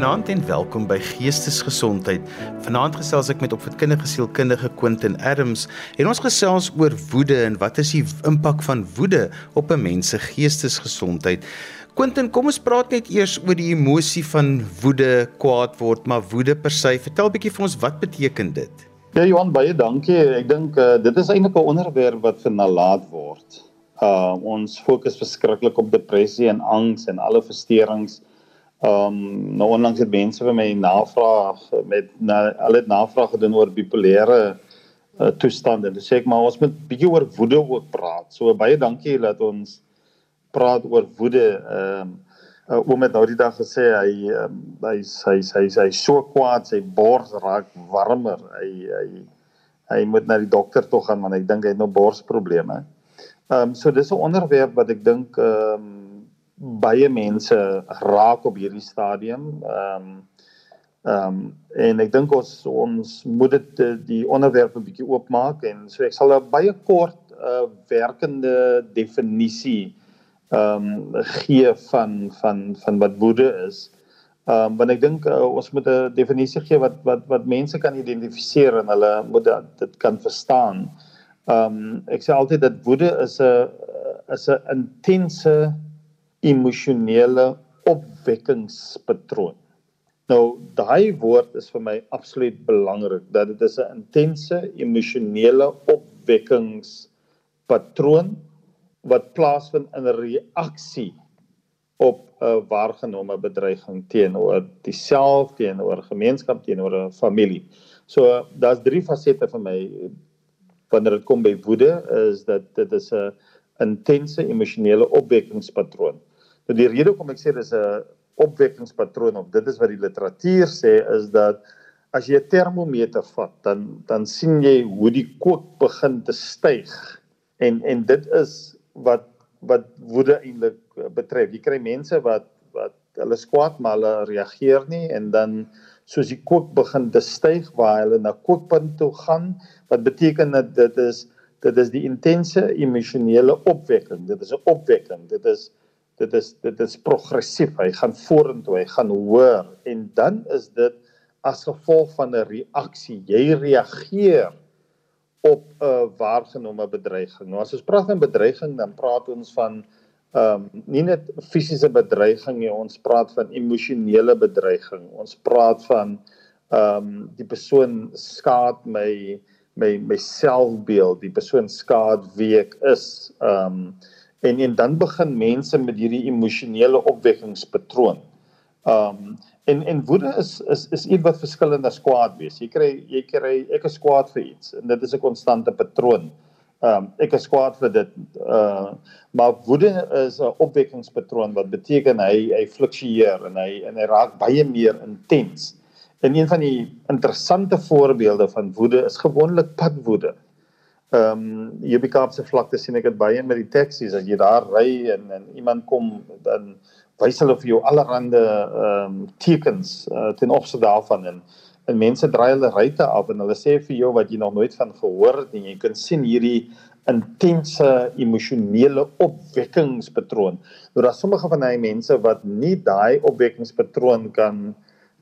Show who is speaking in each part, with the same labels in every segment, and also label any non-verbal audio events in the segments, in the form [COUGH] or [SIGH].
Speaker 1: Goeienaand en welkom by Geestesgesondheid. Vanaand gesels ek met opvoedkundige sielkundige Quentin Adams en ons gesels oor woede en wat is die impak van woede op 'n mens se geestesgesondheid. Quentin, kom ons praat net eers oor die emosie van woede, kwaad word, maar woede per se. Vertel 'n bietjie vir ons wat beteken dit?
Speaker 2: Ja Johan, baie dankie. Ek dink uh, dit is eintlik 'n onderwerp wat vernalaat word. Uh ons fokus verskriklik op depressie en angs en alle versteurings Ehm um, nou onlangs het mense vir my navraag met na hulle het navraag gedoen oor bipolêre uh, toestande. Dis sê ek maar ons moet bietjie oor woede ook praat. So baie dankie dat ons praat oor woede. Ehm um, uh, oom het nou die dag gesê hy um, hy hy hy hy so kwaad, sy bors raak warmer. Hy hy hy moet na die dokter toe gaan want ek dink hy het nou borsprobleme. Ehm um, so dis 'n onderwerp wat ek dink ehm um, baie mense raak op hierdie stadium. Ehm um, ehm um, en ek dink ons ons moet dit eh, die onderwerp 'n bietjie oopmaak en so ek sal 'n baie kort uh, werkende definisie ehm um, gee van van van wat woede is. Ehm um, want ek dink uh, ons moet 'n definisie gee wat wat wat mense kan identifiseer en hulle moet dit kan verstaan. Ehm um, ek sê altyd dat woede is 'n is 'n intense emosionele opwekkingspatroon. Nou daai woord is vir my absoluut belangrik dat dit is 'n intense emosionele opwekkingspatroon wat plaasvind in 'n reaksie op 'n waargenome bedreiging teenoor diself, teenoor gemeenskap, teenoor 'n familie. So daar's drie fasette vir my wanneer dit kom by woede is dat dit is 'n intense emosionele opwekkingspatroon. Nou die rede hoekom ek sê dis 'n opwekkingspatroon of dit is wat die literatuur sê is dat as jy 'n termometer vat, dan dan sien jy hoe die kook begin te styg. En en dit is wat wat woede eintlik betref. Jy kry mense wat wat hulle skwaad maar hulle reageer nie en dan soos die kook begin te styg waar hulle na kookpunt toe gaan, wat beteken dat dit is dit is die intense emosionele opwekking. Dit is 'n opwekking. Dit is dit is dit is progressief. Hy gaan vorentoe, hy gaan hoër en dan is dit as gevolg van 'n reaksie. Jy reageer op 'n uh, waargenome bedreiging. Nou as ons praat van bedreiging, dan praat ons van ehm um, nie net fisiese bedreiging nie, ons praat van emosionele bedreiging. Ons praat van ehm um, die persoon skaad my my my selfbeeld, die persoon skaad wie ek is. Ehm um, en en dan begin mense met hierdie emosionele opwekkingspatroon. Um en en woede is is is iets wat verskillend as kwaad wees. Jy kry jy kry ek is kwaad vir iets en dit is 'n konstante patroon. Um ek is kwaad vir dit uh maar woede is 'n opwekkingspatroon wat beteken hy hy fluktueer en hy en hy raak baie meer intens. En een van die interessante voorbeelde van woede is gewoonlik padwoede ehm um, hier by Kaapse vlakte sien ek dit baie met die taksies as jy daar ry en en iemand kom dan wys hulle vir jou allerlei ehm um, tekens uh, ten opsigte daarvan en en mense draai hulle ruitte af en hulle sê vir jou wat jy nog nooit van gehoor het en jy kan sien hierdie intense emosionele opwekkingspatroon. Nou daar sommige van daai mense wat nie daai opwekkingspatroon kan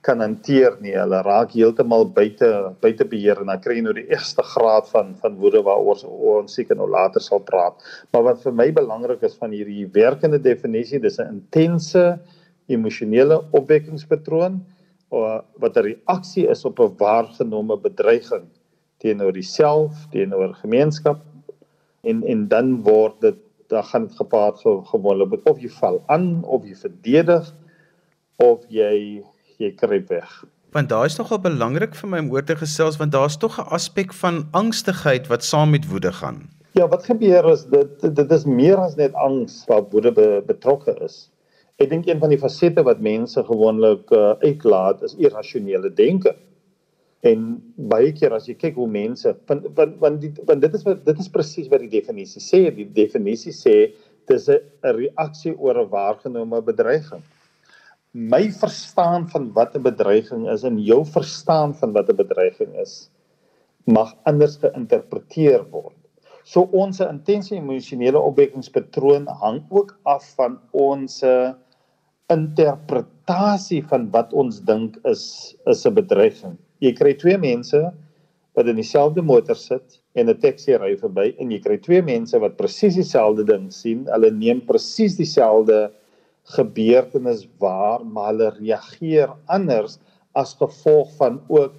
Speaker 2: kan hanteer nie. Hulle raak heeltemal buite buite beheer en dan kry jy nou die eerste graad van van woede waaroor ons seker nou later sal praat. Maar wat vir my belangrik is van hierdie werkende definisie, dis 'n intense emosionele opwekkingspatroon wat 'n reaksie is op 'n waargenome bedreiging teenoor jouself, teenoor gemeenskap en en dan word dit dan gaan dit gepaard gewoonlik met of jy val aan of jy verdedig of jy jy kryp weg.
Speaker 1: Want daar is nogal belangrik vir my om oor te gesels want daar's tog 'n aspek van angstigheid wat saam met woede gaan.
Speaker 2: Ja, wat gebeur is dit dit is meer as net angs wat woede be, betrokke is. Ek dink een van die fasette wat mense gewoonlik uh, uitlaat is irrasionele denke. En baie keer as jy kyk hoe mense want want want, die, want dit is wat dit is presies wat die definisie sê. Die definisie sê dis 'n reaksie oor 'n waargenome bedreiging my verstaan van wat 'n bedreiging is en jou verstaan van wat 'n bedreiging is mag anders geïnterpreteer word. So ons intense emosionele opwekkingspatroon hang ook af van ons interpretasie van wat ons dink is is 'n bedreiging. Jy kry twee mense wat in dieselfde motor sit en 'n taxi ry verby en jy kry twee mense wat presies dieselfde ding sien. Hulle neem presies dieselfde gebeurtenis waar, maar hulle reageer anders as gevolg van ook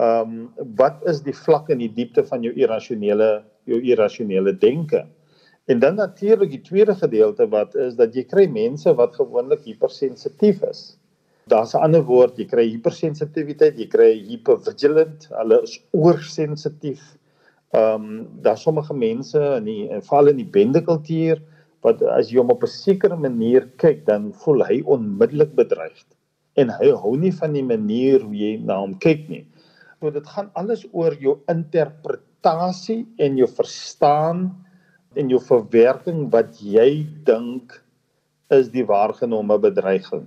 Speaker 2: ehm um, wat is die vlak en die diepte van jou irrasionele jou irrasionele denke. En dan natuurlik die tweede gedeelte wat is dat jy kry mense wat gewoonlik hypersensitief is. Daar's 'n ander woord, jy kry hypersensitiwiteit, jy kry hypervigilant, hulle is oorsensitief. Ehm um, daar's sommige mense in die in val in die bendekultuur wat as jy hom op 'n sekere manier kyk, dan voel hy onmiddellik bedreig. En hy hou nie van die manier hoe jy na hom kyk nie. So dit gaan alles oor jou interpretasie en jou verstaan en jou verwerking wat jy dink is die waargenome bedreiging.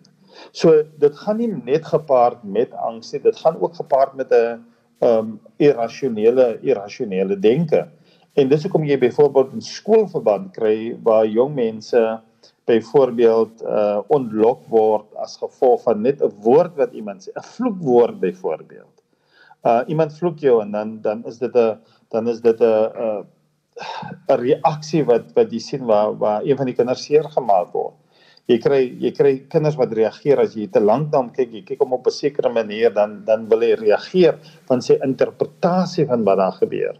Speaker 2: So dit gaan nie net gepaard met angs nie, dit gaan ook gepaard met 'n um irrasionele irrasionele denke. En dis hoekom jy byvoorbeeld in skoolverband kry waar jong mense byvoorbeeld uh ontlok word as gevolg van net 'n woord wat iemand sê, 'n vloekwoord byvoorbeeld. Uh iemand vloek jou en dan dan is dit 'n dan is dit 'n 'n 'n reaksie wat wat jy sien waar waar een van die kinders seer gemaak word. Jy kry jy kry kinders wat reageer as jy te lank na hom kyk, jy kyk hom op 'n sekere manier dan dan wil hy reageer van sy interpretasie van wat daar gebeur.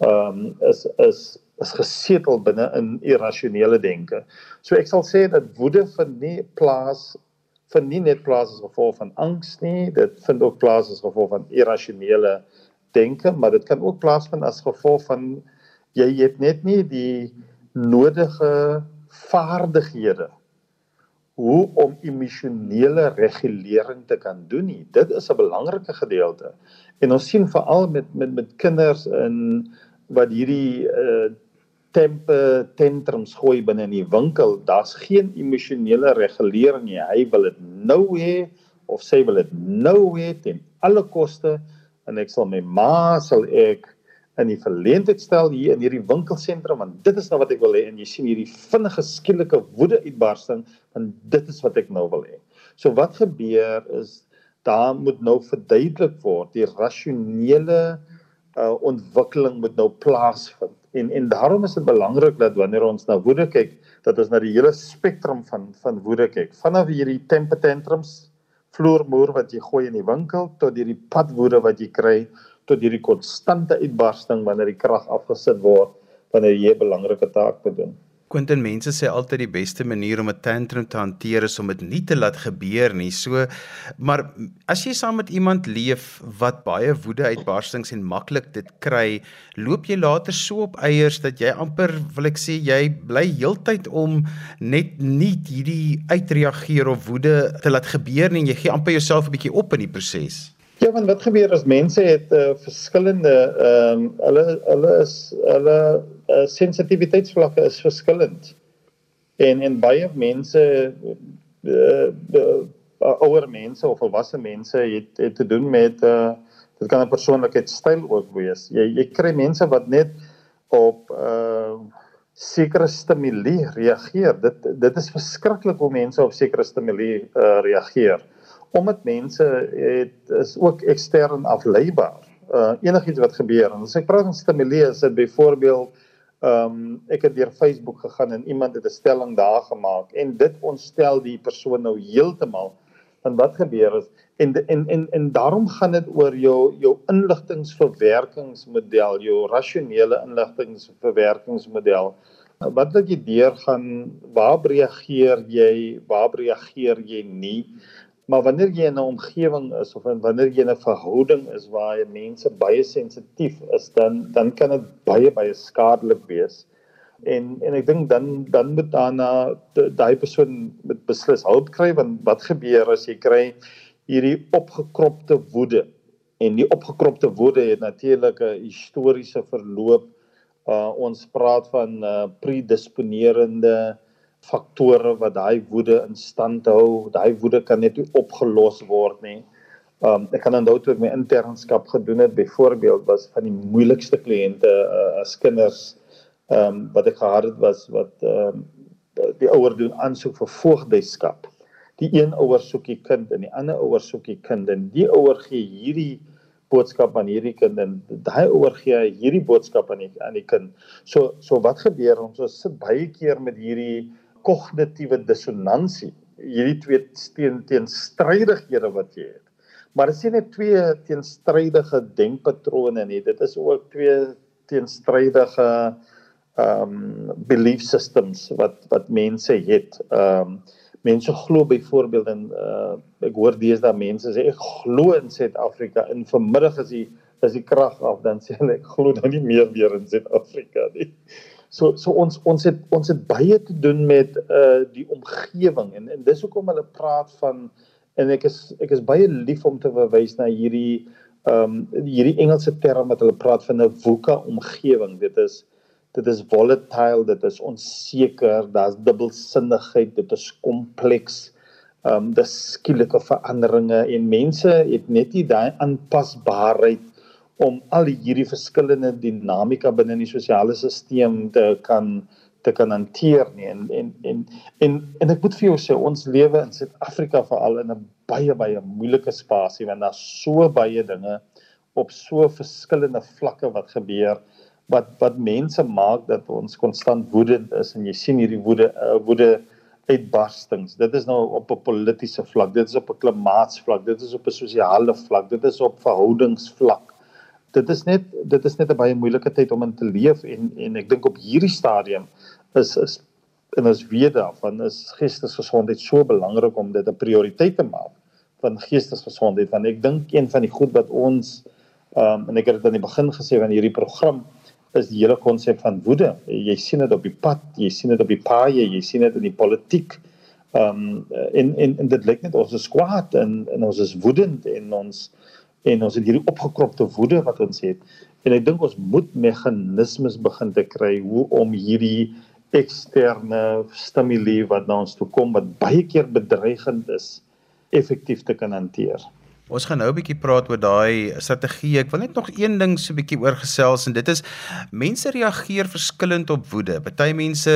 Speaker 2: Ehm um, is is is gesetel binne in irrasionele denke. So ek sal sê dat woede vind nie plaas vind nie net plaas as gevolg van angs nie, dit vind ook plaas as gevolg van irrasionele denke, maar dit kan ook plaasvind as gevolg van jy het net nie die nodige vaardighede hoe om emosionele regulering te kan doen nie. Dit is 'n belangrike gedeelte. En ons sien veral met met met kinders in wat hierdie uh tempe tantrums gooi binne in die winkel, daar's geen emosionele regulering nie. Hy wil dit nou hê of sy wil dit nou hê ten alle koste en ek sal my ma sal ek in die verleentheid stel hier in hierdie winkelsentrum want dit is nou wat ek wil hê en jy sien hierdie vinnige skielike woede uitbarsting want dit is wat ek nou wil hê. So wat gebeur is daar moet nou verduidelik word die rasionele uh, ontwikkeling moet nou plaasvind en en daarom is dit belangrik dat wanneer ons na woede kyk dat ons na die hele spektrum van van woede kyk vanaf hierdie temper tantrums vloermoer wat jy gooi in die winkel tot hierdie padwoede wat jy kry tot hierdie konstante uitbarsting wanneer die krag afgesit word wanneer jy 'n belangrike taak moet doen.
Speaker 1: Quentin mense sê altyd die beste manier om 'n tantrum te hanteer is om dit nie te laat gebeur nie. So maar as jy saam met iemand leef wat baie woede uitbarstings en maklik dit kry, loop jy later so op eiers dat jy amper wil ek sê jy bly heeltyd om net nie hierdie uitreageer of woede te laat gebeur nie jy gee amper jouself 'n bietjie op in die proses.
Speaker 2: Ja, want wat gebeur as mense het uh, verskillende ehm um, hulle hulle is hulle uh, sensitiwiteitsvlakke is verskillend. En en baie mense uh, uh, ouer mense of volwasse mense het het te doen met uh dit kan 'n persoonlikheidstyl ook wees. Jy jy kry mense wat net op uh sekere stimule reageer. Dit dit is verskriklik hoe mense op sekere stimule uh, reageer omdat mense het is ook ekstern afleibaar. Uh enigiets wat gebeur en as ek praat van stimuleer is dit byvoorbeeld ehm um, ek het deur Facebook gegaan en iemand het 'n stelling daar gemaak en dit ontstel die persoon nou heeltemal van wat gebeur is en en en en daarom gaan dit oor jou jou inligtingverwerkingsmodel, jou rasionele inligtingverwerkingsmodel. Wat wil jy deur gaan waar reageer jy, waar reageer jy nie? Maar wanneer jy in 'n omgewing is of wanneer jy in 'n verhouding is waar jy mense baie sensitief is, dan dan kan dit baie baie skadelik wees. En en ek dink dan dan moet daarna daai persoon met beslis hulp kry want wat gebeur as jy kry hierdie opgekropte woede? En die opgekropte woede het natuurlik 'n historiese verloop. Uh ons praat van uh predisponerende faktore wat daai woede in stand hou. Daai woede kan net nie opgelos word nie. Um ek kan onthou toe ek my internskap gedoen het, byvoorbeeld was van die moeilikste kliënte uh, as kinders um wat ek gehad het was wat um die ouer doen aansoek vir voogdyskap. die een ouer soek die kind en die ander ouer soek die kind en die ouer gee hierdie boodskap aan hierdie kind en daai ouer gee hierdie boodskap aan die aan die kind. So so wat gebeur ons so sit baie keer met hierdie kognitiewe dissonansie, hierdie twee teen teenstrydighede wat jy het. Maar dit is nie twee teenstrydige denkpatrone nie, dit is ook twee teenstrydige ehm um, belief systems wat wat mense het. Ehm um, mense glo byvoorbeeld in uh ek hoor deesdae mense sê ek glo in Suid-Afrika en vanmiddag is die is die krag af dan sê hulle ek glo nou nie meer weer in Suid-Afrika nie. So so ons ons het ons het baie te doen met uh die omgewing en en dis hoekom hulle praat van en ek is ek is baie lief om te verwys na hierdie ehm um, hierdie Engelse term wat hulle praat van 'n VUCA omgewing. Dit is dit is volatile, dit is onseker, daar's dubbelsinnigheid, dit is kompleks. Ehm um, dis skielike veranderinge en mense het net nie daai aanpasbaarheid om al hierdie verskillende dinamika binne die sosiale stelsel te kan te kan hanteer nie en en en en en ek moet vir jou sê ons lewe in Suid-Afrika veral in 'n baie baie moeilike spasie want daar's so baie dinge op so verskillende vlakke wat gebeur wat wat mense maak dat ons konstant woedend is en jy sien hierdie woede uh, woede uitbarstings. Dit is nou op 'n politieke vlak, dit is op 'n klimaatsvlak, dit is op 'n sosiale vlak, dit is op verhoudingsvlak. Dit is net dit is net 'n baie moeilike tyd om in te leef en en ek dink op hierdie stadium is is en ons weet daarvan is geestesgesondheid so belangrik om dit 'n prioriteit te maak van geestesgesondheid want ek dink een van die goed wat ons um, en ek het dit aan die begin gesê van hierdie program is die hele konsep van woede. Jy sien dit op die pad, jy sien dit op die paaie, jy sien dit in die politiek. Ehm um, en, en en dit lyk net ons is kwaad en en ons is woedend en ons en ons het hierdie opgekropte woede wat ons het. En ek dink ons moet meganismes begin te kry hoe om hierdie eksterne stimule wat na ons toe kom wat baie keer bedreigend is effektief te kan hanteer.
Speaker 1: Ons gaan nou 'n bietjie praat oor daai strategie. Ek wil net nog een ding so 'n bietjie oorgesels en dit is mense reageer verskillend op woede. Party mense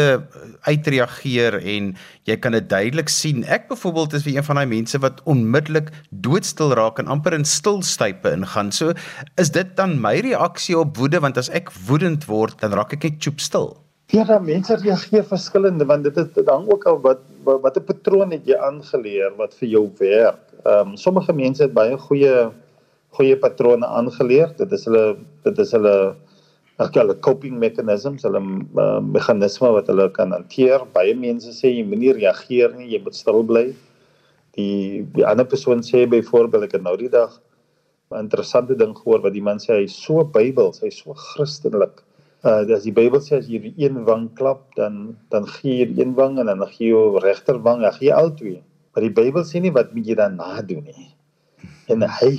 Speaker 1: uitreageer en jy kan dit duidelik sien. Ek byvoorbeeld is wie een van daai mense wat onmiddellik doodstil raak en amper in stilstype ingaan. So is dit dan my reaksie op woede want as ek woedend word, dan raak ek net choop stil.
Speaker 2: Ja, dan mense reageer verskillend want dit is dan ook al wat wat 'n patroon het jy aangeleer wat vir jou werk. Ehm um, sommige mense het baie goeie goeie patrone aangeleer. Dit is hulle dit is hulle hulle coping mechanisms, hulle uh, meganisme wat hulle kan hanteer. Baie mense sê jy moenie reageer nie, jy moet stil bly. Die die ander persoon sê byvoorbeeld ek het nou die dag 'n interessante ding gehoor wat die man sê hy so Bybels, hy's so Christelik. Uh as die Bybel sê as jy een wang klap, dan dan gee jy een wang en dan gee jy jou regterwang, dan gee jy al twee. Maar die Bybel sê nie wat moet jy dan nadoen nie. En hy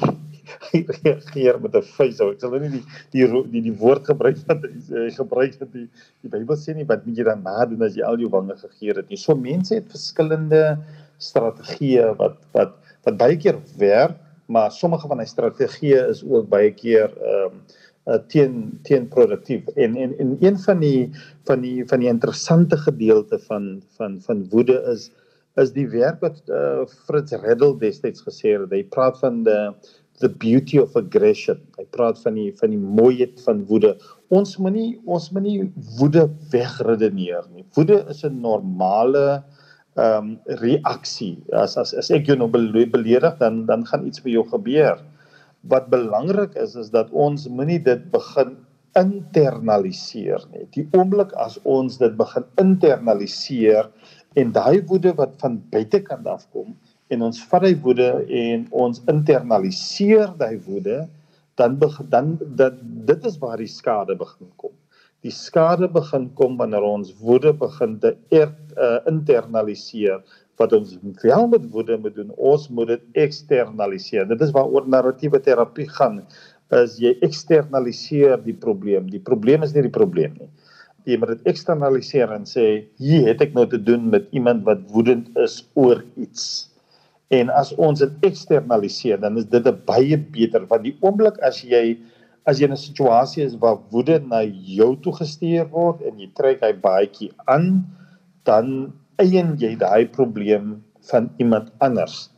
Speaker 2: hy reageer met 'n vuis. Ek sal nou nie die die die, die woord gebruik wat hy gebruik het die die Bybel sê nie wat moet jy dan nadoen as jy al jou wange gegee het nie. So mense het verskillende strategieë wat wat wat baie keer werk, maar sommige van hy strategieë is ook baie keer ehm um, uh, teen teen produktief. En en en een van die van die van die interessante gedeelte van van van woede is is die werk wat uh, Fritz Riddle destyds gesê het. Hy praat van the the beauty of aggression. Hy praat van die van die mooiheid van woede. Ons moenie ons moenie woede wegredeneer nie. Woede is 'n normale ehm um, reaksie. As as as ek jou nou beledig dan dan gaan iets met jou gebeur. Wat belangrik is is dat ons moenie dit begin internaliseer nie. Die oomblik as ons dit begin internaliseer, en daai woede wat van buitekant af kom en ons vat daai woede en ons internaliseer daai woede dan dan dat dit is waar die skade begin kom. Die skade begin kom wanneer ons woede begin te er, uh, internaliseer wat ons wel met woede moet doen. Ons moet dit eksternaliseer. Dit is waaroor narratiewe terapie gaan. Is jy eksternaliseer die probleem. Die probleem is nie die probleem nie jy moet dit eksternaliseer en sê hier het ek nou te doen met iemand wat woedend is oor iets. En as ons dit eksternaliseer, dan is dit 'n baie beter want die oomblik as jy as jy in 'n situasie is waar woede na jou toe gestuur word en jy trek hy baadjie aan, dan eien jy daai probleem van iemand anders.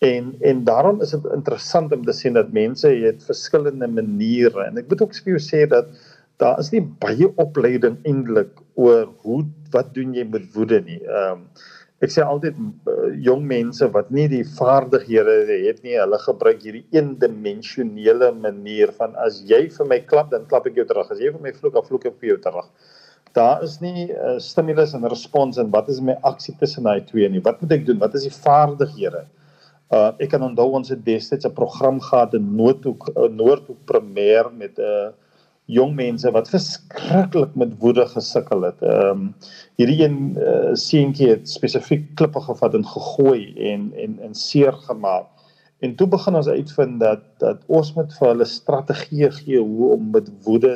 Speaker 2: En en daarom is dit interessant om te sien dat mense het verskillende maniere en ek moet ook vir jou sê dat daar is nie baie opleiding eintlik oor hoe wat doen jy met woede nie. Ehm um, ek sê altyd uh, jong mense wat nie die vaardighede het nie, hulle gebruik hierdie eendimensionele manier van as jy vir my klap, dan klap ek jou terug. As jy vir my vloek, dan vloek ek vir jou terug. Daar is nie 'n uh, stimulus en respons en wat is my aksie tussen daai twee nie. Wat moet ek doen? Wat is die vaardighede? Uh ek kan onthou ons het destyds 'n program gehad in Noordhoek, uh, Noordhoek Premier met 'n uh, jong mense wat verskriklik met woede gesukkel het. Ehm um, hierdie een uh, seentjie het spesifiek klippe gevat en gegooi en en en seer gemaak. En toe begin ons uitvind dat dat ons moet vir hulle strategieë gee hoe om met woede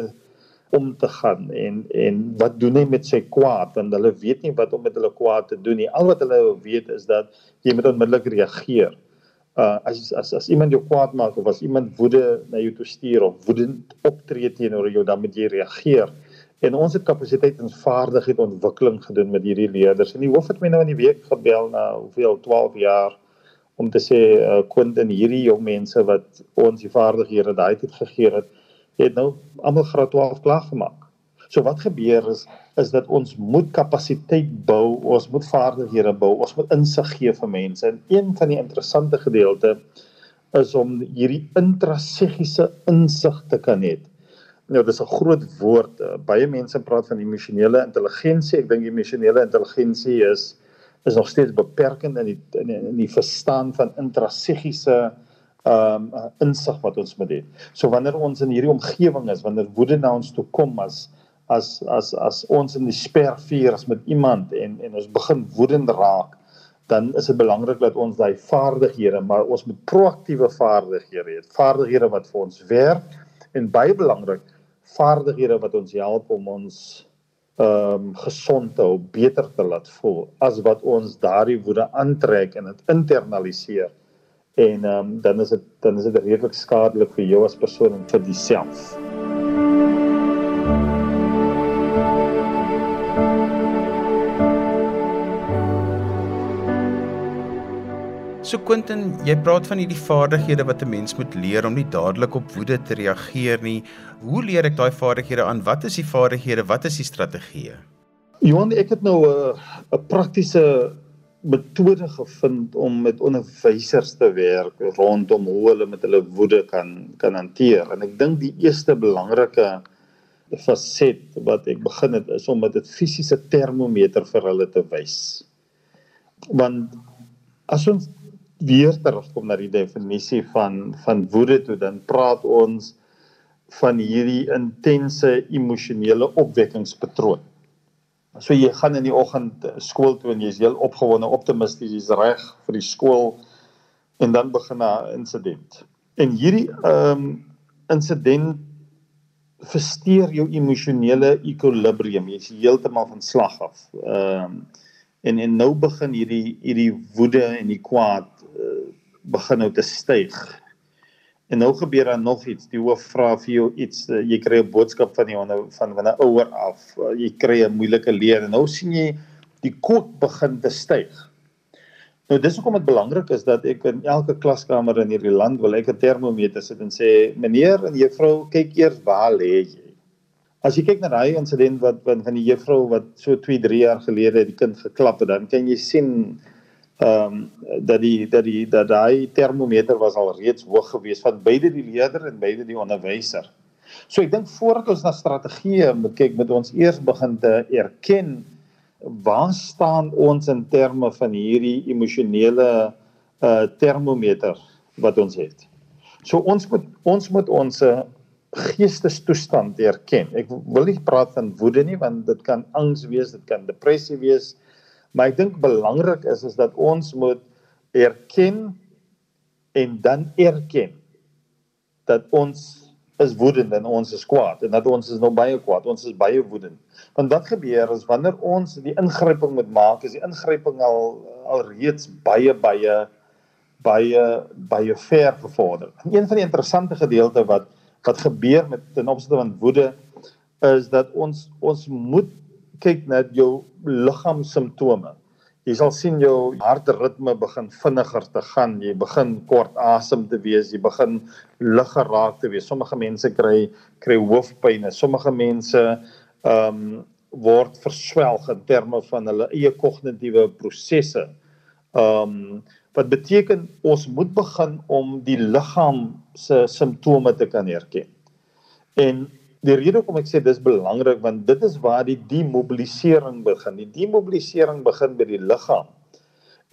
Speaker 2: om te gaan en en wat doen hy met sy kwaad want hulle weet nie wat om met hulle kwaad te doen nie. Al wat hulle weet is dat jy moet onmiddellik reageer uh as as as iemand jou kwaad maak of as iemand woede na jou toe stuur of woedend optree teenoor jou dan moet jy reageer. En ons het kapasiteit en vaardigheid ontwikkeling gedoen met hierdie leerders. En die hoof het my nou in die week gebel na hoeveel 12 jaar om te sê uh Quentin hierdie jong mense wat ons die vaardighede daai tyd gegee het, het nou almal graad 12 klaar gemaak. So wat gebeur is is dat ons moet kapasiteit bou, ons moet vaardighede bou, ons moet insig gee vir mense. En een van die interessante gedeelte is om hierdie intrasegiese insig te kan hê. Nou dis 'n groot woord. Baie mense praat van emosionele intelligensie. Ek dink emosionele intelligensie is is nog steeds beperkend in die in die, in die verstaan van intrasegiese ehm um, insig wat ons moet hê. So wanneer ons in hierdie omgewing is, wanneer woede na ons toe kom as as as as ons in die spervuur as met iemand en en ons begin woedend raak dan is dit belangrik dat ons daai vaardighede maar ons moet proaktiewe vaardighede hê vaardighede wat vir ons werk en baie belangrik vaardighede wat ons help om ons ehm um, gesond te hou beter te laat voel as wat ons daardie woede aantrek en dit internaliseer en ehm um, dan is dit dan is dit redelik skadelik vir jou as persoon en vir jouself.
Speaker 1: So Quentin, jy praat van hierdie vaardighede wat 'n mens moet leer om nie dadelik op woede te reageer nie. Hoe leer ek daai vaardighede aan? Wat is die vaardighede? Wat is die strategieë?
Speaker 2: Johan, ek het nou 'n 'n praktiese metode gevind om met onderwysers te werk rondom hoe hulle met hulle woede kan kan hanteer. En ek dink die eerste belangrike faset wat ek begin het is om met 'n fisiese termometer vir hulle te wys. Want as ons weer terugkom na die definisie van van woede toe dan praat ons van hierdie intense emosionele opwekkingspatroon. So jy gaan in die oggend skool toe en jy's heel opgewonde, optimisties, jy's reg vir die skool en dan begin 'n insident. En hierdie ehm um, insident versteur jou emosionele ekwilibrium. Jy's heeltemal van slag af. Ehm um, en en nou begin hierdie hierdie woede en die kwaad begin nou te styg. En nou gebeur daar nog iets. Die hoof vra vir jou iets. Uh, jy kry 'n boodskap van die van van 'n ouer af. Uh, jy kry 'n moeilike leer en nou sien jy die kook begin te styg. Nou dis hoekom dit belangrik is dat ek in elke klaskamer in hierdie land wil ek 'n termometer sit en sê meneer en juffrou kyk eers waar lê jy. As jy kyk na daai insident wat van van die juffrou wat so 2, 3 jaar gelede die kind geklap het, dan kan jy sien ehm um, dat die dat die dat daai termometer was al reeds hoog geweest van beide die leerder en beide die onderwyser. So ek dink voordat ons na strategieë moet kyk, moet ons eers begin te erken waar staan ons in terme van hierdie emosionele uh termometer wat ons het. So ons moet ons moet ons geestestoestand erken. Ek wil nie praat van woede nie want dit kan angs wees, dit kan depressie wees, Maar ek dink belangrik is is dat ons moet erken en dan erken dat ons is woedend en ons is kwaad en dat ons is nou baie kwaad, ons is baie woedend. Want wat gebeur is wanneer ons die ingryping moet maak, is die ingryping al al reeds baie baie baie baie ver gevorder. En een van die interessante gedeelte wat wat gebeur met ten opsigte van woede is dat ons ons moet kyk na jou liggaamsimptome. jy sal sien jou hartritme begin vinniger te gaan. Jy begin kort asem te wees, jy begin lig geraak te wees. Sommige mense kry kry hoofpyn, sommige mense ehm um, word verswelg in terme van hulle eie kognitiewe prosesse. Ehm um, wat beteken ons moet begin om die liggaam se simptome te kan herken. En die rede hoekom ek sê dis belangrik want dit is waar die demobilisering begin. Die demobilisering begin by die liggaam.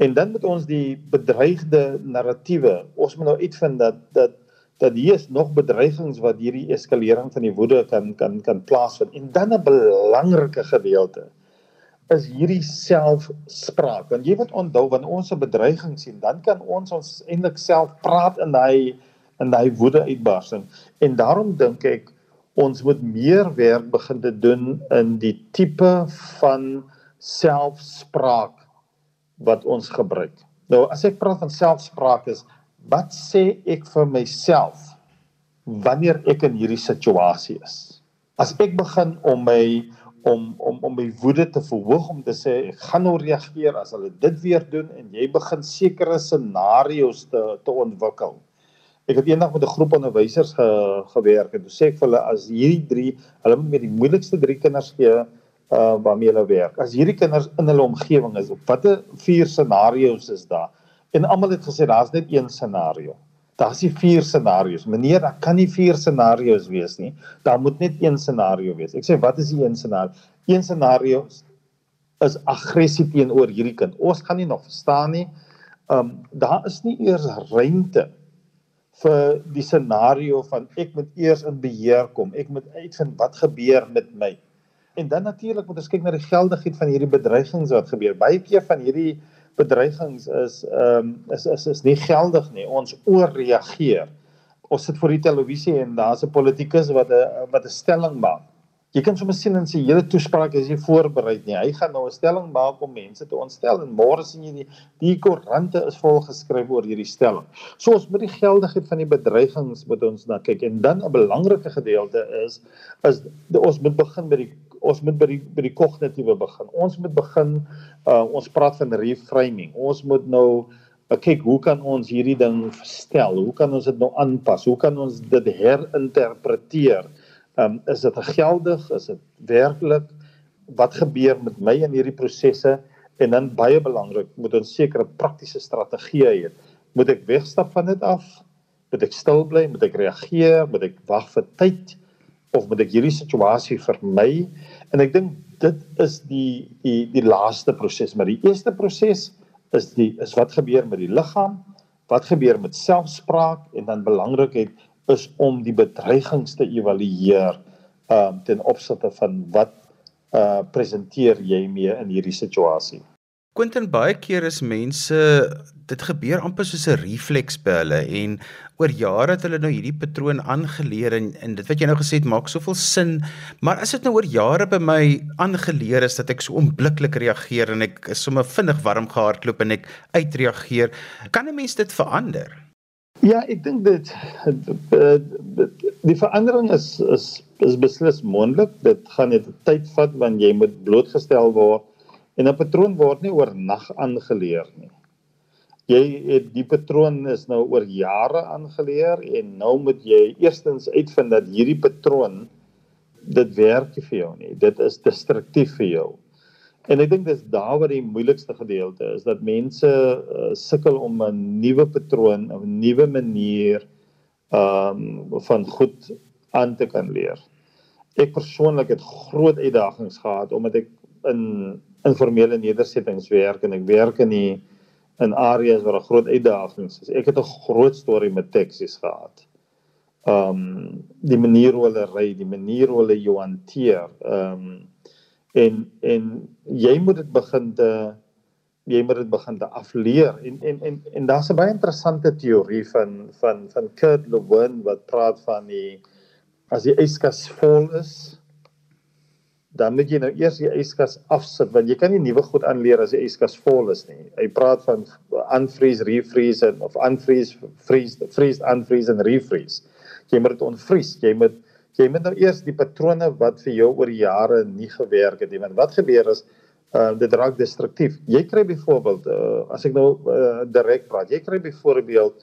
Speaker 2: En dan moet ons die bedreigde narratiewe, ons moet nou uitvind dat dat dat hier is nog bedreigings wat hierdie eskalering van die woede kan kan kan plaasvind. En dan 'n belangrike gedeelte is hierdie selfspraak. Want jy moet onthou wanneer ons 'n bedreiging sien, dan kan ons ons eintlik self praat in daai in daai woede uitbarsting. En daarom dink ek ons moet meer werk begin te doen in die tipe van selfspraak wat ons gebruik. Nou as ek praat van selfspraak is wat sê ek vir myself wanneer ek in hierdie situasie is? As ek begin om my om om om my woede te verhoog om te sê ek gaan nou reageer as hulle dit weer doen en jy begin sekere scenario's te te ontwikkel. Ek het eendag met 'n groep onderwysers ge, gewerk en toe sê ek vir hulle as hierdie drie, hulle moet met die moeilikste drie kinders gee uh waarmee hulle werk. As hierdie kinders in hulle omgewing is, watter vier scenario's is daar? En almal het gesê daar's net een scenario. Daar's nie vier scenario's. Meneer, daar kan nie vier scenario's wees nie. Daar moet net een scenario wees. Ek sê wat is die een scenario? Een scenario is aggressie teenoor hierdie kind. Ons gaan nie nog verstaan nie. Um daar is nie eers ruimte vir die scenario van ek moet eers in beheer kom. Ek moet uitvind wat gebeur met my. En dan natuurlik moet ons kyk na die geldigheid van hierdie bedreigings wat gebeur. Baie keer van hierdie bedreigings is ehm um, is is is nie geldig nie. Ons ooreageer. Ons sit voor die televisie en daar's 'n politikus wat 'n wat 'n stelling maak jy kan sommer sien in sy hele toespraak as hy voorberei nie. Hy gaan nou 'n stelling maak om mense te ontstel en môre sien jy die die koerante is vol geskryf oor hierdie stelling. So ons moet die geldigheid van die bedreigings moet ons na kyk en dan 'n belangrike gedeelte is is die, ons moet begin by die ons moet by die by die kognitiewe begin. Ons moet begin uh, ons praat van reframing. Ons moet nou uh, kyk hoe kan ons hierdie ding verstel? Hoe kan ons dit nou aanpas? Hoe kan ons dit herinterpreteer? Ehm um, is dit geldig? Is dit werklik? Wat gebeur met my in hierdie prosesse? En dan baie belangrik, moet ons sekere praktiese strategieë hê. Moet ek wegstap van dit af? Moet ek stil bly? Moet ek reageer? Moet ek wag vir tyd? Of moet ek hierdie situasie vermy? En ek dink dit is die die die laaste proses, maar die eerste proses is die is wat gebeur met die liggaam? Wat gebeur met selfspraak en dan belangrikheid is om die bedreigings te evalueer um ten opsigte van wat uh presenteer jy mee in hierdie situasie.
Speaker 1: Quentin baie keer is mense dit gebeur amper soos 'n refleks by hulle en oor jare het hulle nou hierdie patroon aangeleer en en dit wat jy nou gesê het maak soveel sin maar as dit nou oor jare by my aangeleer is dat ek so onmiddellik reageer en ek is sommer vinnig warm gehardloop en ek uitreageer kan 'n mens dit verander?
Speaker 2: Ja, ek dink dit die verandering is is is beslis moontlik. Dit gaan net tyd vat want jy moet blootgestel word en 'n patroon word nie oornag aangeleer nie. Jy het die patroon is nou oor jare aangeleer en nou moet jy eerstens uitvind dat hierdie patroon dit werk vir jou nie. Dit is destruktief vir jou. En ek dink dis daar waar die moeilikste gedeelte is dat mense uh, sukkel om 'n nuwe patroon, 'n nuwe manier um van goed aan te kan leer. Ek persoonlik het groot uitdagings gehad omdat ek in informele nedersettings werk en ek werk in die in areas waar 'n groot uitdagings is. Ek het 'n groot storie met taksies gehad. Um die manier hoe hulle ry, die manier hoe hulle jou hanteer. Um en en jy moet dit begin te jy moet dit begin te afleer en en en en daar's 'n baie interessante teorie van van van Kurt Lewin wat praat van die as die yskas vol is dan moet jy nou eers die yskas afsit want jy kan nie nuwe goed aanleer as die yskas vol is nie. Hy praat van unfreeze, refreeze en of unfreeze, freeze, freeze, unfreeze en refreeze. Jy moet dit onvries. Jy moet jy moet nou eers die patrone wat vir jou oor jare nie gewerk het nie want wat gebeur is uh dit raak destruktief. Jy kry byvoorbeeld uh as ek nou uh, direk praat, jy kry byvoorbeeld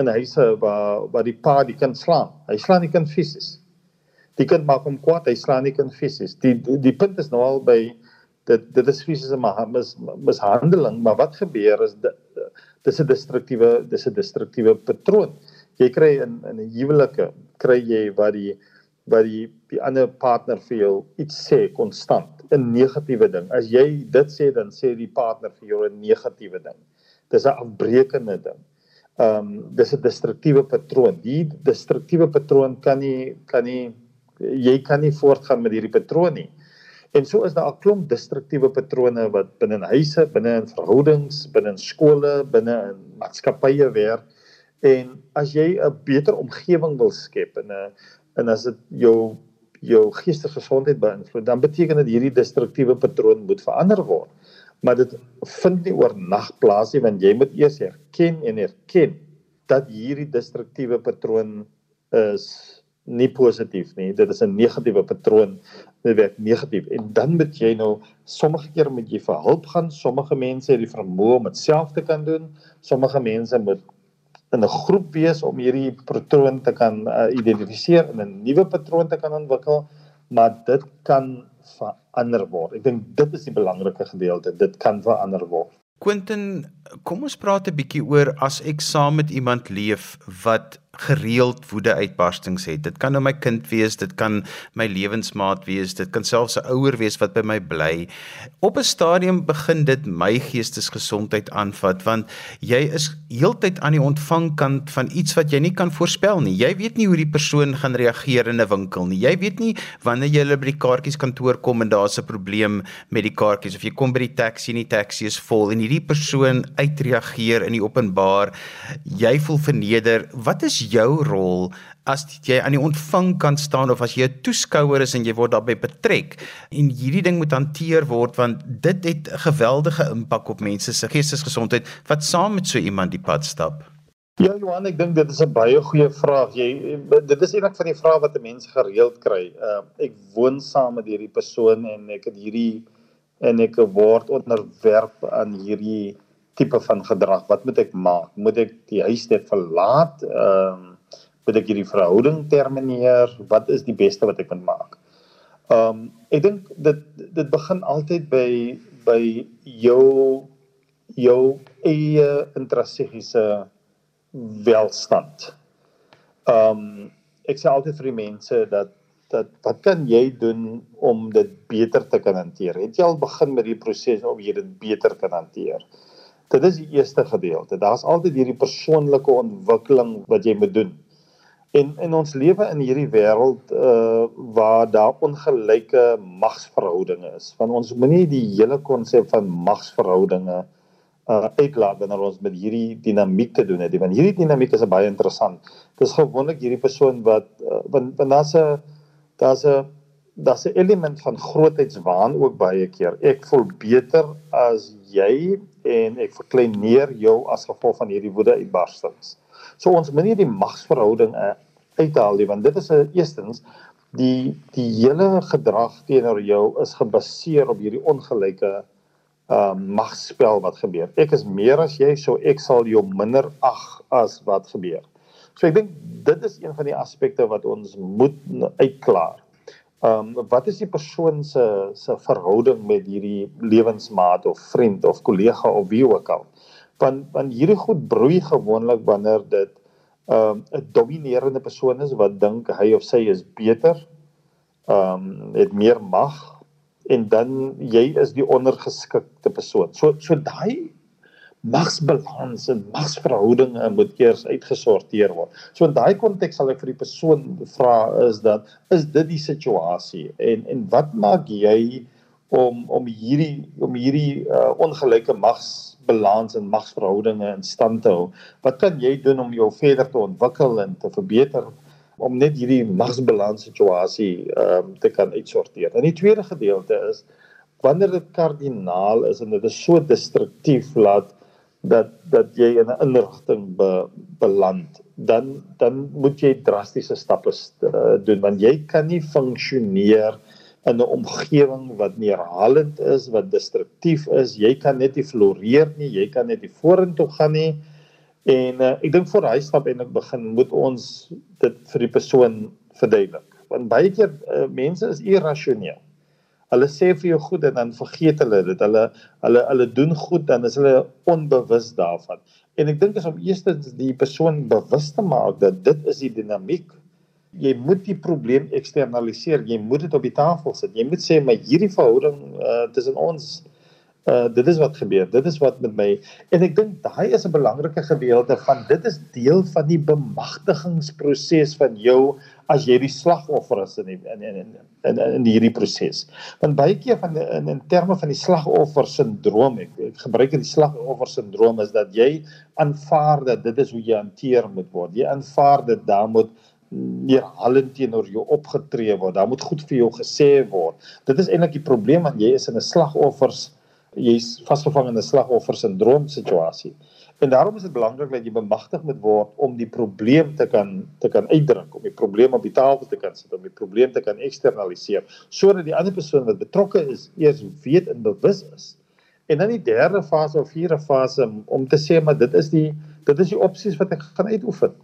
Speaker 2: in huise waar waar die pa die kind slaan. Hy slaan die kind fisies. Die kind maak hom kwaad, hy slaan die kind fisies. Die, die die punt is nou al by dit dit is fisiese mis, mishandeling, maar wat gebeur is dis 'n destruktiewe dis 'n destruktiewe patroon. Jy kry in in 'n huwelike kry jy wat die wat die die ander partner vir jou iets sê konstant 'n negatiewe ding. As jy dit sê dan sê die partner vir jou 'n negatiewe ding. Dis 'n afbreekende ding. Ehm um, dis 'n destruktiewe patroon. Die destruktiewe patroon kan nie kan nie jy kan nie voortgaan met hierdie patroon nie. En so is daar 'n klomp destruktiewe patrone wat binne in huise, binne in verhoudings, binne in skole, binne in maatskappye werk. En as jy 'n beter omgewing wil skep en 'n en as dit jou jou geestesgesondheid beïnvloed, dan beteken dit hierdie destruktiewe patroon moet verander word. Maar dit vind nie oornag plaas nie want jy moet eers erken en erken dat hierdie destruktiewe patroon is nie positief nie. Dit is 'n negatiewe patroon. Dit werk negatief en dan moet jy nou sommige keer moet jy vir hulp gaan. Sommige mense het die vermoë om dit self te kan doen. Sommige mense moet in 'n groep wees om hierdie patroon te kan uh, identifiseer en 'n nuwe patroon te kan ontwikkel, maar dit kan verander word. Ek dink dit is die belangrike gedeelte. Dit kan verander word.
Speaker 1: Quentin, kom ons praat 'n bietjie oor as ek saam met iemand leef wat gereeld woede uitbarstings het. Dit kan nou my kind wees, dit kan my lewensmaat wees, dit kan selfs 'n ouer wees wat by my bly. Op 'n stadium begin dit my geestesgesondheid aanvat want jy is heeltyd aan die ontvangkant van iets wat jy nie kan voorspel nie. Jy weet nie hoe die persoon gaan reageer in 'n winkel nie. Jy weet nie wanneer jy by die kaartjieskantoor kom en daar's 'n probleem met die kaartjies of jy kom by die taxi en die taxi is vol en hierdie persoon uitreageer in die openbaar. Jy voel verneder. Wat is jou rol as jy aan die ontvangkant staan of as jy 'n toeskouer is en jy word daarbey betrek en hierdie ding moet hanteer word want dit het 'n geweldige impak op mense se geestesgesondheid wat saam met so iemand die pad stap.
Speaker 2: Ja Johan, ek dink dit is 'n baie goeie vraag. Jy dit is eintlik van die vrae wat mense gereeld kry. Uh ek woon saam met hierdie persoon en ek het hierdie en ek word onderwerp aan hierdie tipe van gedrag. Wat moet ek maak? Moet ek die huis net verlaat? Ehm um, moet ek hierdie verhouding termineer? Wat is die beste wat ek kan maak? Ehm um, ek dink dit dit begin altyd by by jou jou eie intrinsiekiese welstand. Ehm um, ek sê altyd vir die mense dat dat wat kan jy doen om dit beter te kan hanteer? Het jy al begin met die proses om jy dit beter kan hanteer? Dit is die eerste gedeelte. Daar's altyd hierdie persoonlike ontwikkeling wat jy moet doen. En in ons lewe in hierdie wêreld uh waar daar ongelyke magsverhoudinge is. Want ons moenie die hele konsep van magsverhoudinge uh uitlaat wanneer ons met hierdie dinamiek te doen het. Want hierdie dinamiek is baie interessant. Dit is gewoonlik hierdie persoon wat uh, want want daar's 'n daar's 'n daar's 'n element van grootheidswaan ook baie keer. Ek voel beter as jy en ek verkleineer jou as gevolg van hierdie woede uitbarstings. So ons moet nie die magsverhouding uh, uithaal nie want dit is 'n uh, eerstens die die hele gedrag teenoor jou is gebaseer op hierdie ongelyke uh magspel wat gebeur. Ek is meer as jy, so ek sal jou minder ag as wat gebeur. So ek dink dit is een van die aspekte wat ons moet uitklaar. Ehm um, wat is die persoon se se verhouding met hierdie lewensmaat of vriend of kollega of wie ook al? Want want hierdie goed broei gewoonlik wanneer dit ehm um, 'n dominerende persoon is wat dink hy of sy is beter. Ehm um, het meer mag en dan jy is die ondergeskikte persoon. So so daai magsbalans en magsverhoudinge moet eers uitgesorteer word. So in daai konteks sal ek vir die persoon vra is dat is dit die situasie en en wat maak jy om om hierdie om hierdie uh, ongelyke magsbalans en magsverhoudinge in stand te hou? Wat kan jy doen om jou verder te ontwikkel en te verbeter om net hierdie magsbalans situasie um, te kan uitsorteer? En die tweede gedeelte is wanneer dit kardinaal is en dit is so destruktief laat dat dat jy in 'n inrigting be, beland dan dan moet jy drastiese stappe uh, doen want jy kan nie funksioneer in 'n omgewing wat neerhalend is, wat destruktief is. Jy kan net nie floreer nie, jy kan net nie vorentoe gaan nie. En uh, ek dink voor hy stap en ek begin moet ons dit vir die persoon verduidelik. Want baie keer uh, mense is irrasioneel. Hulle sê vir jou goed en dan vergeet hulle dit. Hulle hulle hulle doen goed dan is hulle onbewus daarvan. En ek dink is om eers die persoon bewus te maak dat dit is die dinamiek jy moet die probleem eksternaliseer. Jy moet dit op die tafel sit. Jy moet sê maar hierdie verhouding uh, tussen ons uh dit is wat gebeur. Dit is wat met my en ek dink daai is 'n belangrike gedeelte van dit is deel van die bemagtigingsproses van jou as jy die slagoffer is in die, in, in in in in hierdie proses. Want baie keer van in in terme van die slagoffer sindroom ek, ek gebruik die slagoffer sindroom is dat jy aanvaar dat dit is hoe jy hanteer moet word. Jy aanvaar dit daar moet neerhalend teenoor jou opgetree word. Daar moet goed vir jou gesê word. Dit is eintlik die probleem want jy is in 'n slagoffers jy's vasgevang in 'n slagoffer sindroom situasie. En daarom is dit belangrik dat jy bemagtig moet word om die probleem te kan te kan uitdruk, om die probleem op die tafel te kan sit, om die probleem te kan eksternaliseer sodat die ander persoon wat betrokke is eers weet en bewus is. En dan die derde fase of vierde fase om te sê maar dit is die dit is die opsies wat ek gaan uitoefen.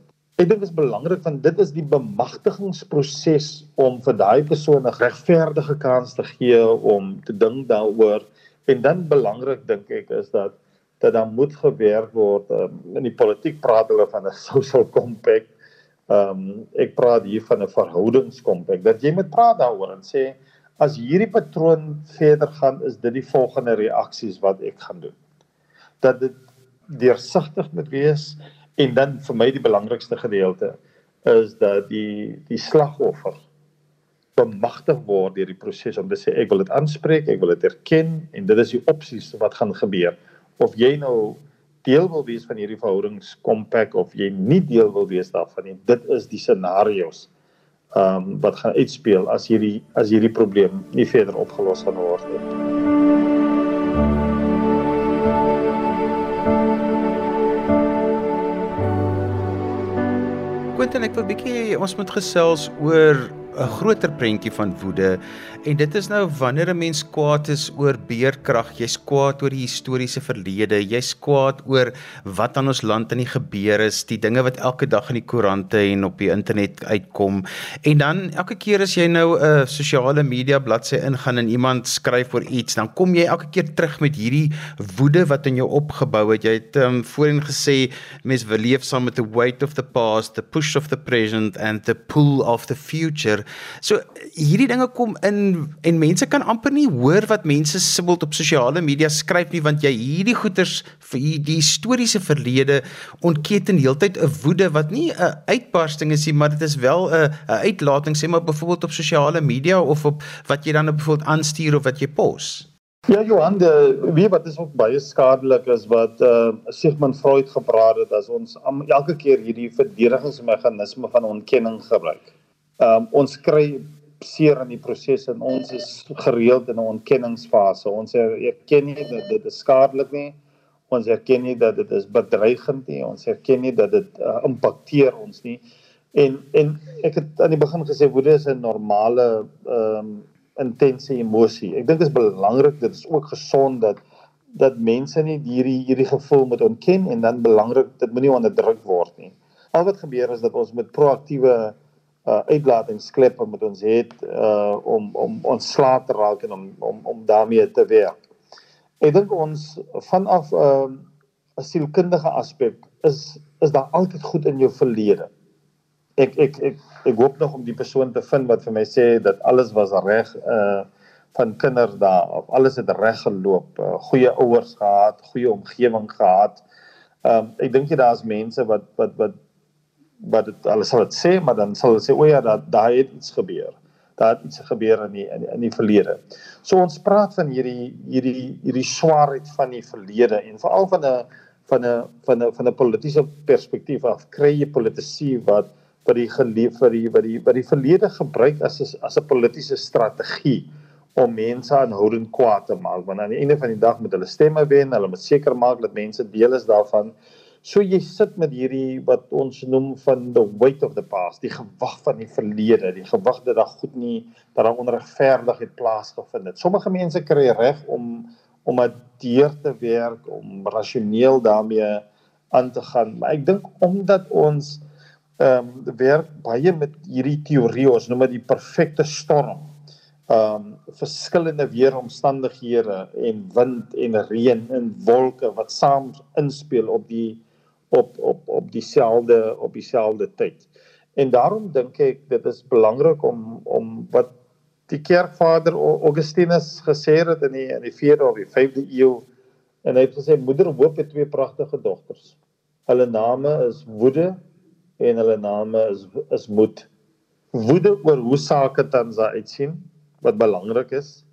Speaker 2: Ek dink dit is belangrik want dit is die bemagtigingsproses om vir daai persoon 'n regverdige kans te gee om te dink daaroor en dan belangrik dink ek is dat dat dan moet gewerk word um, in die politiek praat hulle van 'n [LAUGHS] social compact. Ehm um, ek praat hier van 'n verhoudingskompak dat jy moet praat daaroor en sê as hierdie patroon verder gaan is dit die volgende reaksies wat ek gaan doen. Dat dit deursigtig moet wees En dan vir my die belangrikste gedeelte is dat die die slagoffer bemagtig word deur die proses om te sê ek wil dit aanspreek, ek wil dit erken en dit is die opsies wat gaan gebeur. Of jy nou deel wil wees van hierdie verhoudingskompak of jy nie deel wil wees daarvan nie, dit is die scenario's ehm um, wat gaan uitspeel as hierdie as hierdie probleem nie verder opgelos gaan word nie.
Speaker 1: Quentin, ek wil bietjie ons moet gesels oor 'n groter prentjie van woede en dit is nou wanneer 'n mens kwaad is oor beerkrag, jy's kwaad oor die historiese verlede, jy's kwaad oor wat aan ons land in die gebeur is, die dinge wat elke dag in die koerante en op die internet uitkom. En dan elke keer as jy nou 'n sosiale media bladsy ingaan en iemand skryf oor iets, dan kom jy elke keer terug met hierdie woede wat in jou opgebou het. Jy het um, voorheen gesê mens wil leef saam met the weight of the past, the push of the present and the pull of the future. So hierdie dinge kom in en mense kan amper nie hoor wat mense sibbeld op sosiale media skryf nie want jy hierdie goeters vir die historiese verlede ontketen heeltyd 'n woede wat nie 'n uitbarsting is nie maar dit is wel 'n 'n uitlating sê maar byvoorbeeld op sosiale media of op wat jy dan nou byvoorbeeld aanstuur of wat jy pos.
Speaker 2: Ja Johan, de, wie wat is ook baie skadelik is wat uh Sigmund Freud gepraat het as ons am, elke keer hierdie verdedigingsmeganisme van ontkenning gebruik um, ons kry seer in die proses en ons is gereeld in 'n ontkenningsfase. Ons erken nie dat dit skadelik nie. Ons erken nie dat dit is bedreigend nie. Ons erken nie dat dit uh, impakteer ons nie. En en ek het aan die begin gesê woede is 'n normale ehm um, intense emosie. Ek dink dit is belangrik, dit is ook gesond dat dat mense nie hierdie hierdie gevoel moet ontken en dan belangrik dit moenie onderdruk word nie. Al wat gebeur is dat ons met proaktiewe uh uitlatingskleppe met ons het uh om om ons slaap te raak en om om om daarmee te werk. Ek dink ons vanaf 'n uh, sielkundige aspek is is daar altyd goed in jou verlede. Ek ek ek ek hoop nog om die persoon te vind wat vir my sê dat alles was reg uh van kinders daar of alles het reg geloop, uh, goeie ouers gehad, goeie omgewing gehad. Um ek dink jy daar's mense wat wat wat wat dit hulle sal dit sê, maar dan sal hulle sê o ja, dat daai het iets gebeur. Daar het iets gebeur in die in die, in die verlede. So ons praat van hierdie hierdie hierdie swaarheid van die verlede en veral van 'n van 'n van 'n van 'n politieke perspektief af kry jy politici wat wat die geleef vir die wat die wat die verlede gebruik as as 'n politieke strategie om mense aanhoudend kwaad te maak want aan die einde van die dag moet hulle stemme wen hulle moet seker maak dat mense deel is daarvan So jy sit met hierdie wat ons noem van the weight of the past, die gewag van die verlede, die gewag dat daar goed nie dat daar onregverdigheid plaasgevind het. Sommige mense kry reg om om dit deur te werk, om rasioneel daarmee aan te gaan, maar ek dink omdat ons ehm um, werk baie met hierdie teorie, ons noem dit die perfekte storm um verskillende weeromstandighede en wind en reën en wolke wat saam inspel op die op op op dieselfde op dieselfde tyd. En daarom dink ek dit is belangrik om om wat die kerkvader Augustinus gesê het in die in die 4de of die 5de eeu en hy het gesê moeder hoop het twee pragtige dogters. Hulle name is Woede en hulle name is is Moed. Woede oor hoe sake tans uitsien wat belangrik is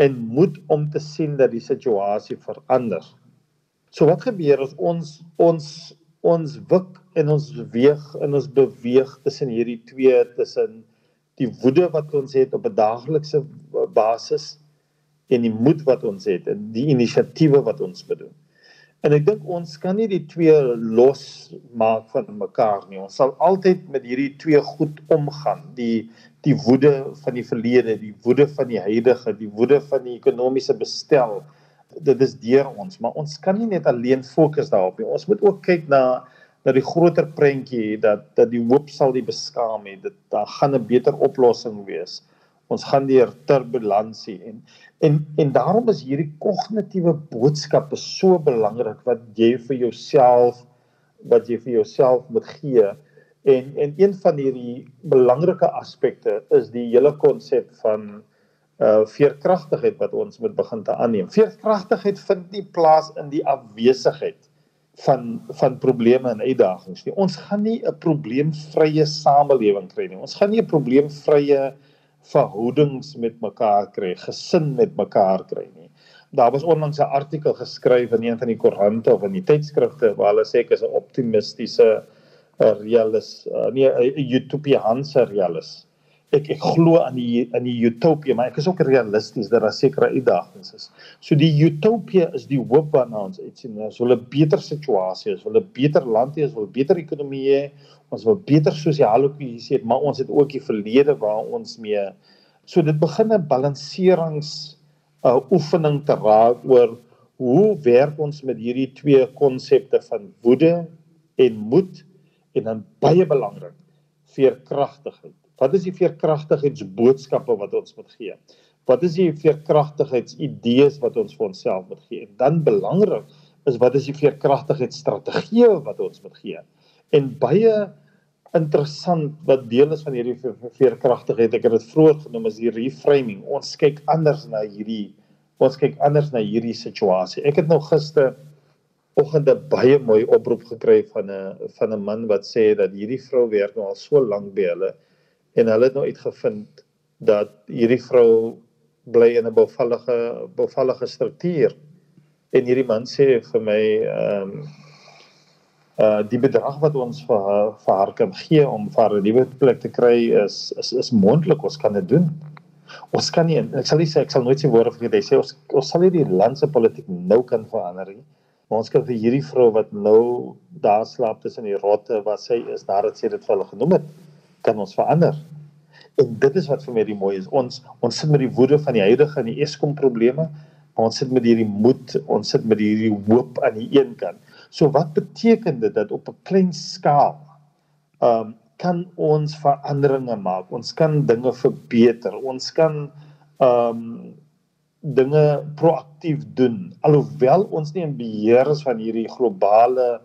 Speaker 2: en moet om te sien dat die situasie verander. So wat gebeur as ons ons ons wik en ons weeg en ons beweeg tussen hierdie twee tussen die woede wat ons het op 'n daaglikse basis en die moed wat ons het en die inisiatiewe wat ons bedoel. En ek dink ons kan nie die twee los maak van mekaar nie. Ons sal altyd met hierdie twee goed omgaan. Die die woede van die verlede, die woede van die huidige, die woede van die ekonomiese bestel. Dit is deur ons, maar ons kan nie net alleen fokus daarop nie. Ons moet ook kyk na na die groter prentjie dat dat die hoop sal die beskaam hê. Dit daar gaan 'n beter oplossing wees ons gaan deur turbulensie en en en daarom is hierdie kognitiewe boodskappe so belangrik wat jy vir jouself wat jy vir jouself moet gee en en een van hierdie belangrike aspekte is die hele konsep van uh veerkragtigheid wat ons moet begin te aanneem. Veerkragtigheid vind nie plaas in die afwesigheid van van probleme en uitdagings nie. Ons gaan nie 'n probleemvrye samelewing kry nie. Ons gaan nie 'n probleemvrye verhoudings met mekaar kry, gesin met mekaar kry nie. Daar was onlangs 'n artikel geskryf in een van die koerante of in die tydskrifte waar hulle sê ek is 'n optimistiese realis, uh, nee 'n utopiaanse realis. Ek ek glo aan die aan die utopie, maar ek is ook realisties dat daar sekere uitdagings is. So die utopie is die hoop waarna ons uitsien. Ons wil 'n beter situasie, ons wil 'n beter land hê, ons wil beter ekonomie hê, ons wil beter sosiale kohesie hê, maar ons het ook die verlede waar ons mee so dit begin 'n balanserings uh, oefening te raak oor hoe werk ons met hierdie twee konsepte van woede en moed en dan baie belangrik veerkragtigheid. Wat is die veerkragtigheidsboodskappe wat ons moet gee? Wat is die veerkragtigheidsidees wat ons vir onsself moet gee? En dan belangrik is wat is die veerkragtigheidsstrategieë wat ons moet gee? En baie interessant wat deel is van hierdie veerkragtigheid. Ek het dit vroeër genoem as die reframing. Ons kyk anders na hierdie ons kyk anders na hierdie situasie. Ek het nou gister oggend 'n baie mooi oproep gekry van 'n van 'n man wat sê dat hierdie vrou werk nou al so lank by hulle en hulle het nou uitgevind dat hierdie vrou bly in 'n bevallige bevallige struktuur. En hierdie man sê vir my ehm um, uh die bedrag wat ons vir haar, vir haar kan gee om vir haar 'n nuwe plek te kry is is is moontlik ons kan dit doen. Ons kan nie ek sal nie sê ek sal nooit sy woorde vergeet. Hy sê ons ons sal nie die land se politiek nou kan verander nie. Maar ons kan vir hierdie vrou wat nou daar slaap tussen die rotte wat sy is nadat sy dit vir hulle genoem het, kan ons verander. En dit is wat vir my die mooi is. Ons ons sit met die woede van die huidige en die Eskom probleme, maar ons sit met hierdie moed, ons sit met hierdie hoop aan die een kant. So wat beteken dit dat op 'n klein skaal ehm um, kan ons veranderinge maak. Ons kan dinge verbeter. Ons kan ehm um, dinge proaktief doen alhoewel ons nie in beheer is van hierdie globale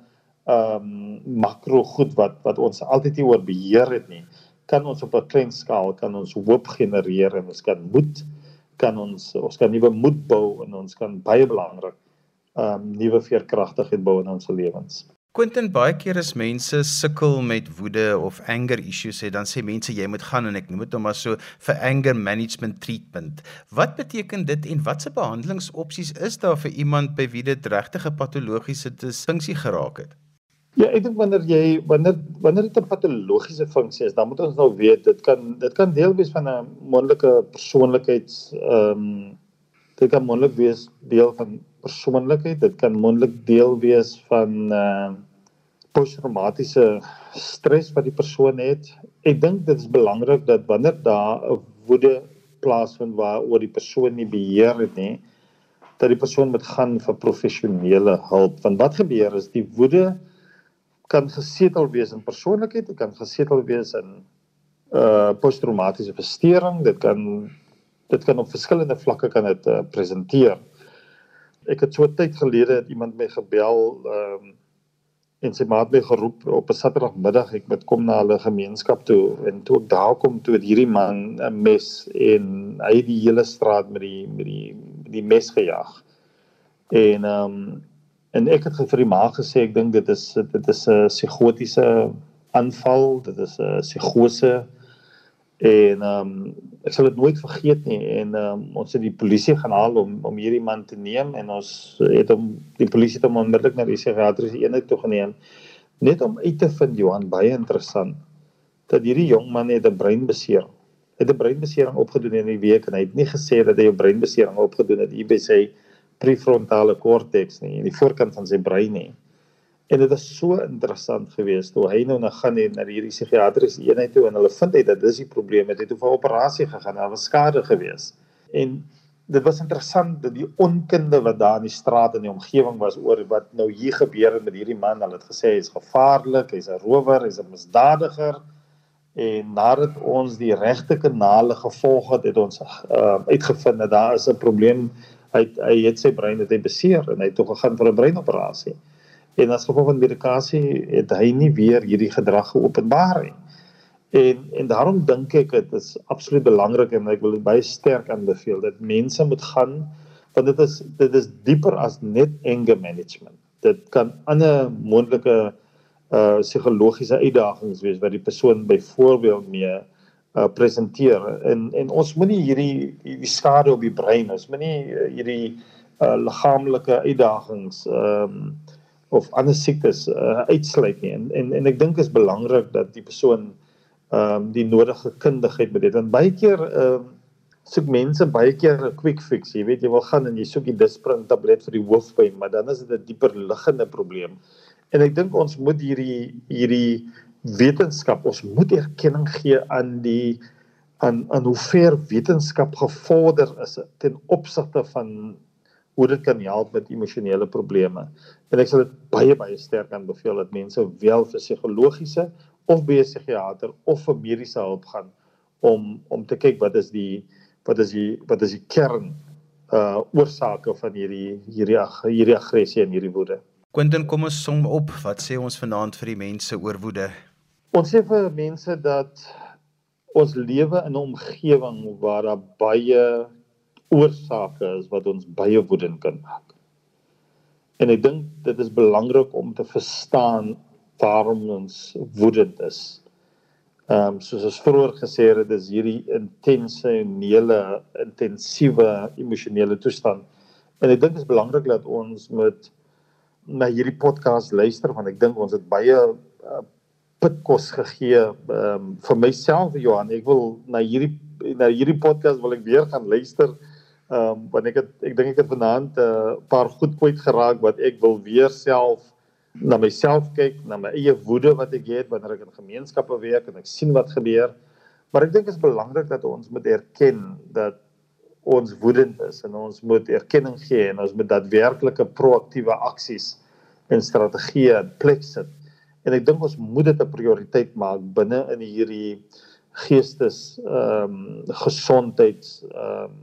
Speaker 2: ehm um, makro goed wat wat ons altyd nie oor beheer het nie. Kan ons op 'n klein skaal kan ons hoop genereer en ons kan moed kan ons ons kan nuwe moed bou en ons kan baie belangrik um nuwe veerkragtigheid bou in ons lewens.
Speaker 1: Quentin baie keer as mense sukkel met woede of anger issues het dan sê mense jy moet gaan en ek noem dit nou maar so vir anger management treatment. Wat beteken dit en watse behandelingsopsies is daar vir iemand by wie dit regtig 'n patologiese distinksie geraak het?
Speaker 2: Ja, ek dink wanneer jy wanneer wanneer dit 'n patologiese funksie is, dan moet ons nou weet dit kan dit kan deel wees van 'n moontlike persoonlikheids ehm um, dit kan moontlik wees deel van persoonlikheid dit kan moontlik deel wees van uh posttraumatiese stres wat die persoon het. Ek dink dit is belangrik dat wanneer daar 'n woede plaasvind waaroor die persoon nie beheer het nie, dat die persoon moet gaan vir professionele hulp. Want wat gebeur is die woede kan gesetel wees in persoonlikheid, dit kan gesetel wees in uh posttraumatiese verstoring, dit kan dit kan op verskillende vlakke kan dit uh, presenteer. Ek het so tyd gelede het iemand my gebel ehm um, en sy maat my geroep op 'n Saterdagmiddag ek moet kom na hulle gemeenskap toe en toe ek daar kom toe het hierdie man 'n mes en hy het die hele straat met die met die met die mes gejaag. En ehm um, en ek het vir die ma gesê ek dink dit is dit is 'n psigotiese aanval, dit is 'n psigose en ehm um, ek sal dit nooit vergeet nie. En ehm um, ons het die polisie gaan haal om om hierdie man te neem en ons het hom die polisie het hom onmiddellik na die psigiatriese eenheid toe geneem net om uit te vind Johan baie interessant dat hierdie jong man het 'n breinbesering het 'n breinbesering opgedoen in die week en hy het nie gesê dat hy 'n breinbesering opgedoen het. Hier by sy prefrontale korteks nie in die voorkant van sy brein nie En dit was so interessant geweest toe hy nou na gaan hier na hierdie psigiatriese eenheid toe en hulle vind uit dat dis die probleem het hy toe vir 'n operasie gegaan daar was skade geweest. En dit was interessant dat die onkunde wat daar in die straat en die omgewing was oor wat nou hier gebeur het met hierdie man, hulle het gesê hy's gevaarlik, hy's 'n rower, hy's 'n misdadiger en nadat ons die regte kanale gevolg het, het ons uh, uitgevind dat daar is 'n probleem. Hy hy het sy brein het hy beseer en hy het toe gegaan vir 'n breinoperasie en as gevolg van medikasie het hy nie weer hierdie gedrag geopenbaar nie. En en daarom dink ek dit is absoluut belangrik en ek wil dit baie sterk aanbeveel dat mense moet gaan want dit is dit is dieper as net anger management. Dit kan ander moontlike uh psigologiese uitdagings wees wat die persoon byvoorbeeld mee uh presenteer. En en ons moenie hierdie hierdie skade op die brein, ons moenie uh, hierdie uh liggaamlike uitdagings ehm um, of ander siektes uh, uitsluit nie. En en, en ek dink is belangrik dat die persoon ehm um, die nodige kundigheid met dit en baie keer ehm um, soek mense baie keer 'n quick fix. Jy weet jy wil gaan en jy soek die disprin tablet vir die hoofpyn maar dan is dit 'n dieper liggende probleem. En ek dink ons moet hierdie hierdie wetenskap ons moet erkenning gee aan die aan aan hoe ver wetenskap gevorder is ten opsigte van hoe dit kan help met emosionele probleme. En ek sal dit baie baie sterk aanbeveel dat mense wel vir psigologiese of by 'n psigiater of vir mediese hulp gaan om om te kyk wat is die wat is die wat is die kern uh oorsake van hierdie hierdie hierdie aggressie en hierdie woede.
Speaker 1: Quentin, kom ons som op. Wat sê ons vanaand vir die mense oor woede?
Speaker 2: Ons sê vir mense dat ons lewe in 'n omgewing waar daar baie oorsake is wat ons baie woedend kan maak. En ek dink dit is belangrik om te verstaan waarom ons woedend is. Ehm um, soos ons vroeër gesê het, dis hierdie intense en hele intensiewe emosionele toestand. En ek dink dit is belangrik dat ons met na hierdie podcast luister want ek dink ons het baie uh, pitkos gegee um, vir myself Johan. Ek wil na hierdie na hierdie podcast wil ek weer gaan luister Ehm um, want ek het ek dink ek het vanaand 'n uh, paar goed kwyt geraak wat ek wil weer self na myself kyk, na my eie woede wat ek het wanneer ek in gemeenskappe werk en ek sien wat gebeur. Maar ek dink dit is belangrik dat ons moet erken dat ons woedend is en ons moet erkenning gee en ons moet daadwerklike proaktiewe aksies en strategieë in plek sit. En ek dink ons moet dit 'n prioriteit maak binne in hierdie geestes ehm um, gesondheids ehm um,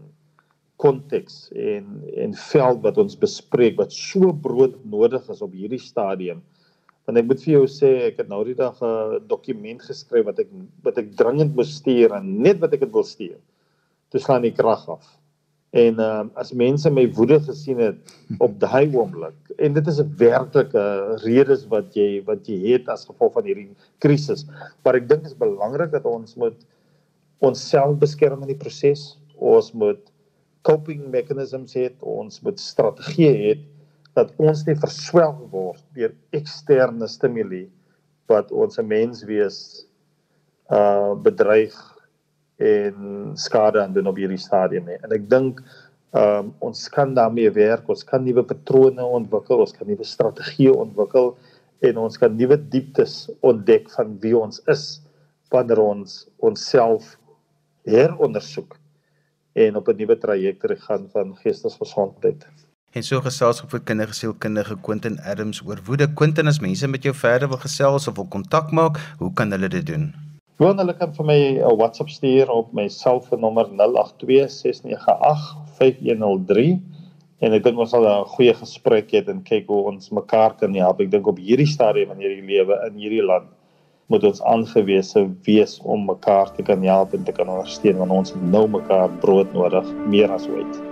Speaker 2: konteks en en veld wat ons bespreek wat so brood nodig is op hierdie stadium. Want ek moet vir jou sê ek het nou die dag 'n dokument geskryf wat ek wat ek dringend moes stuur en net wat ek dit wil stuur. Toe slaan die krag af. En uh, as mense my woede gesien het op daai oomblik en dit is 'n werklike redes wat jy wat jy het as gevolg van hierdie krisis. Maar ek dink dit is belangrik dat ons moet onsself beskerm in die proses. Ons moet coping mechanisms het, ons moet strategieë het dat ons nie verswelg word deur eksterne stimule wat ons mens wees uh bedreig en skade aan doen op hierdie stadium nie. En ek dink um ons kan daarmee werk, ons kan nuwe patrone ontwikkel, ons kan nuwe strategieë ontwikkel en ons kan nuwe dieptes ontdek van wie ons is wanneer ons onsself herondersoek en op 'n nuwe trajectory gaan van geestesgesondheid.
Speaker 1: En so gesels ek vir kinders sielkundige Quentin Adams oor woede. Quentin, as mense met jou verder wil gesels of wil kontak maak, hoe kan hulle dit doen?
Speaker 2: Gewoon hulle kan vir my 'n WhatsApp stuur op my selfoonnommer 0826985103 en ek dink ons sal 'n goeie gesprek hê en kyk hoe ons mekaar kan help. Ek dink op hierdie stadium in hierdie lewe in hierdie land moet ons aangewese wees om mekaar te kan help en te kan ondersteun want ons het nou mekaar brood nodig meer as ooit.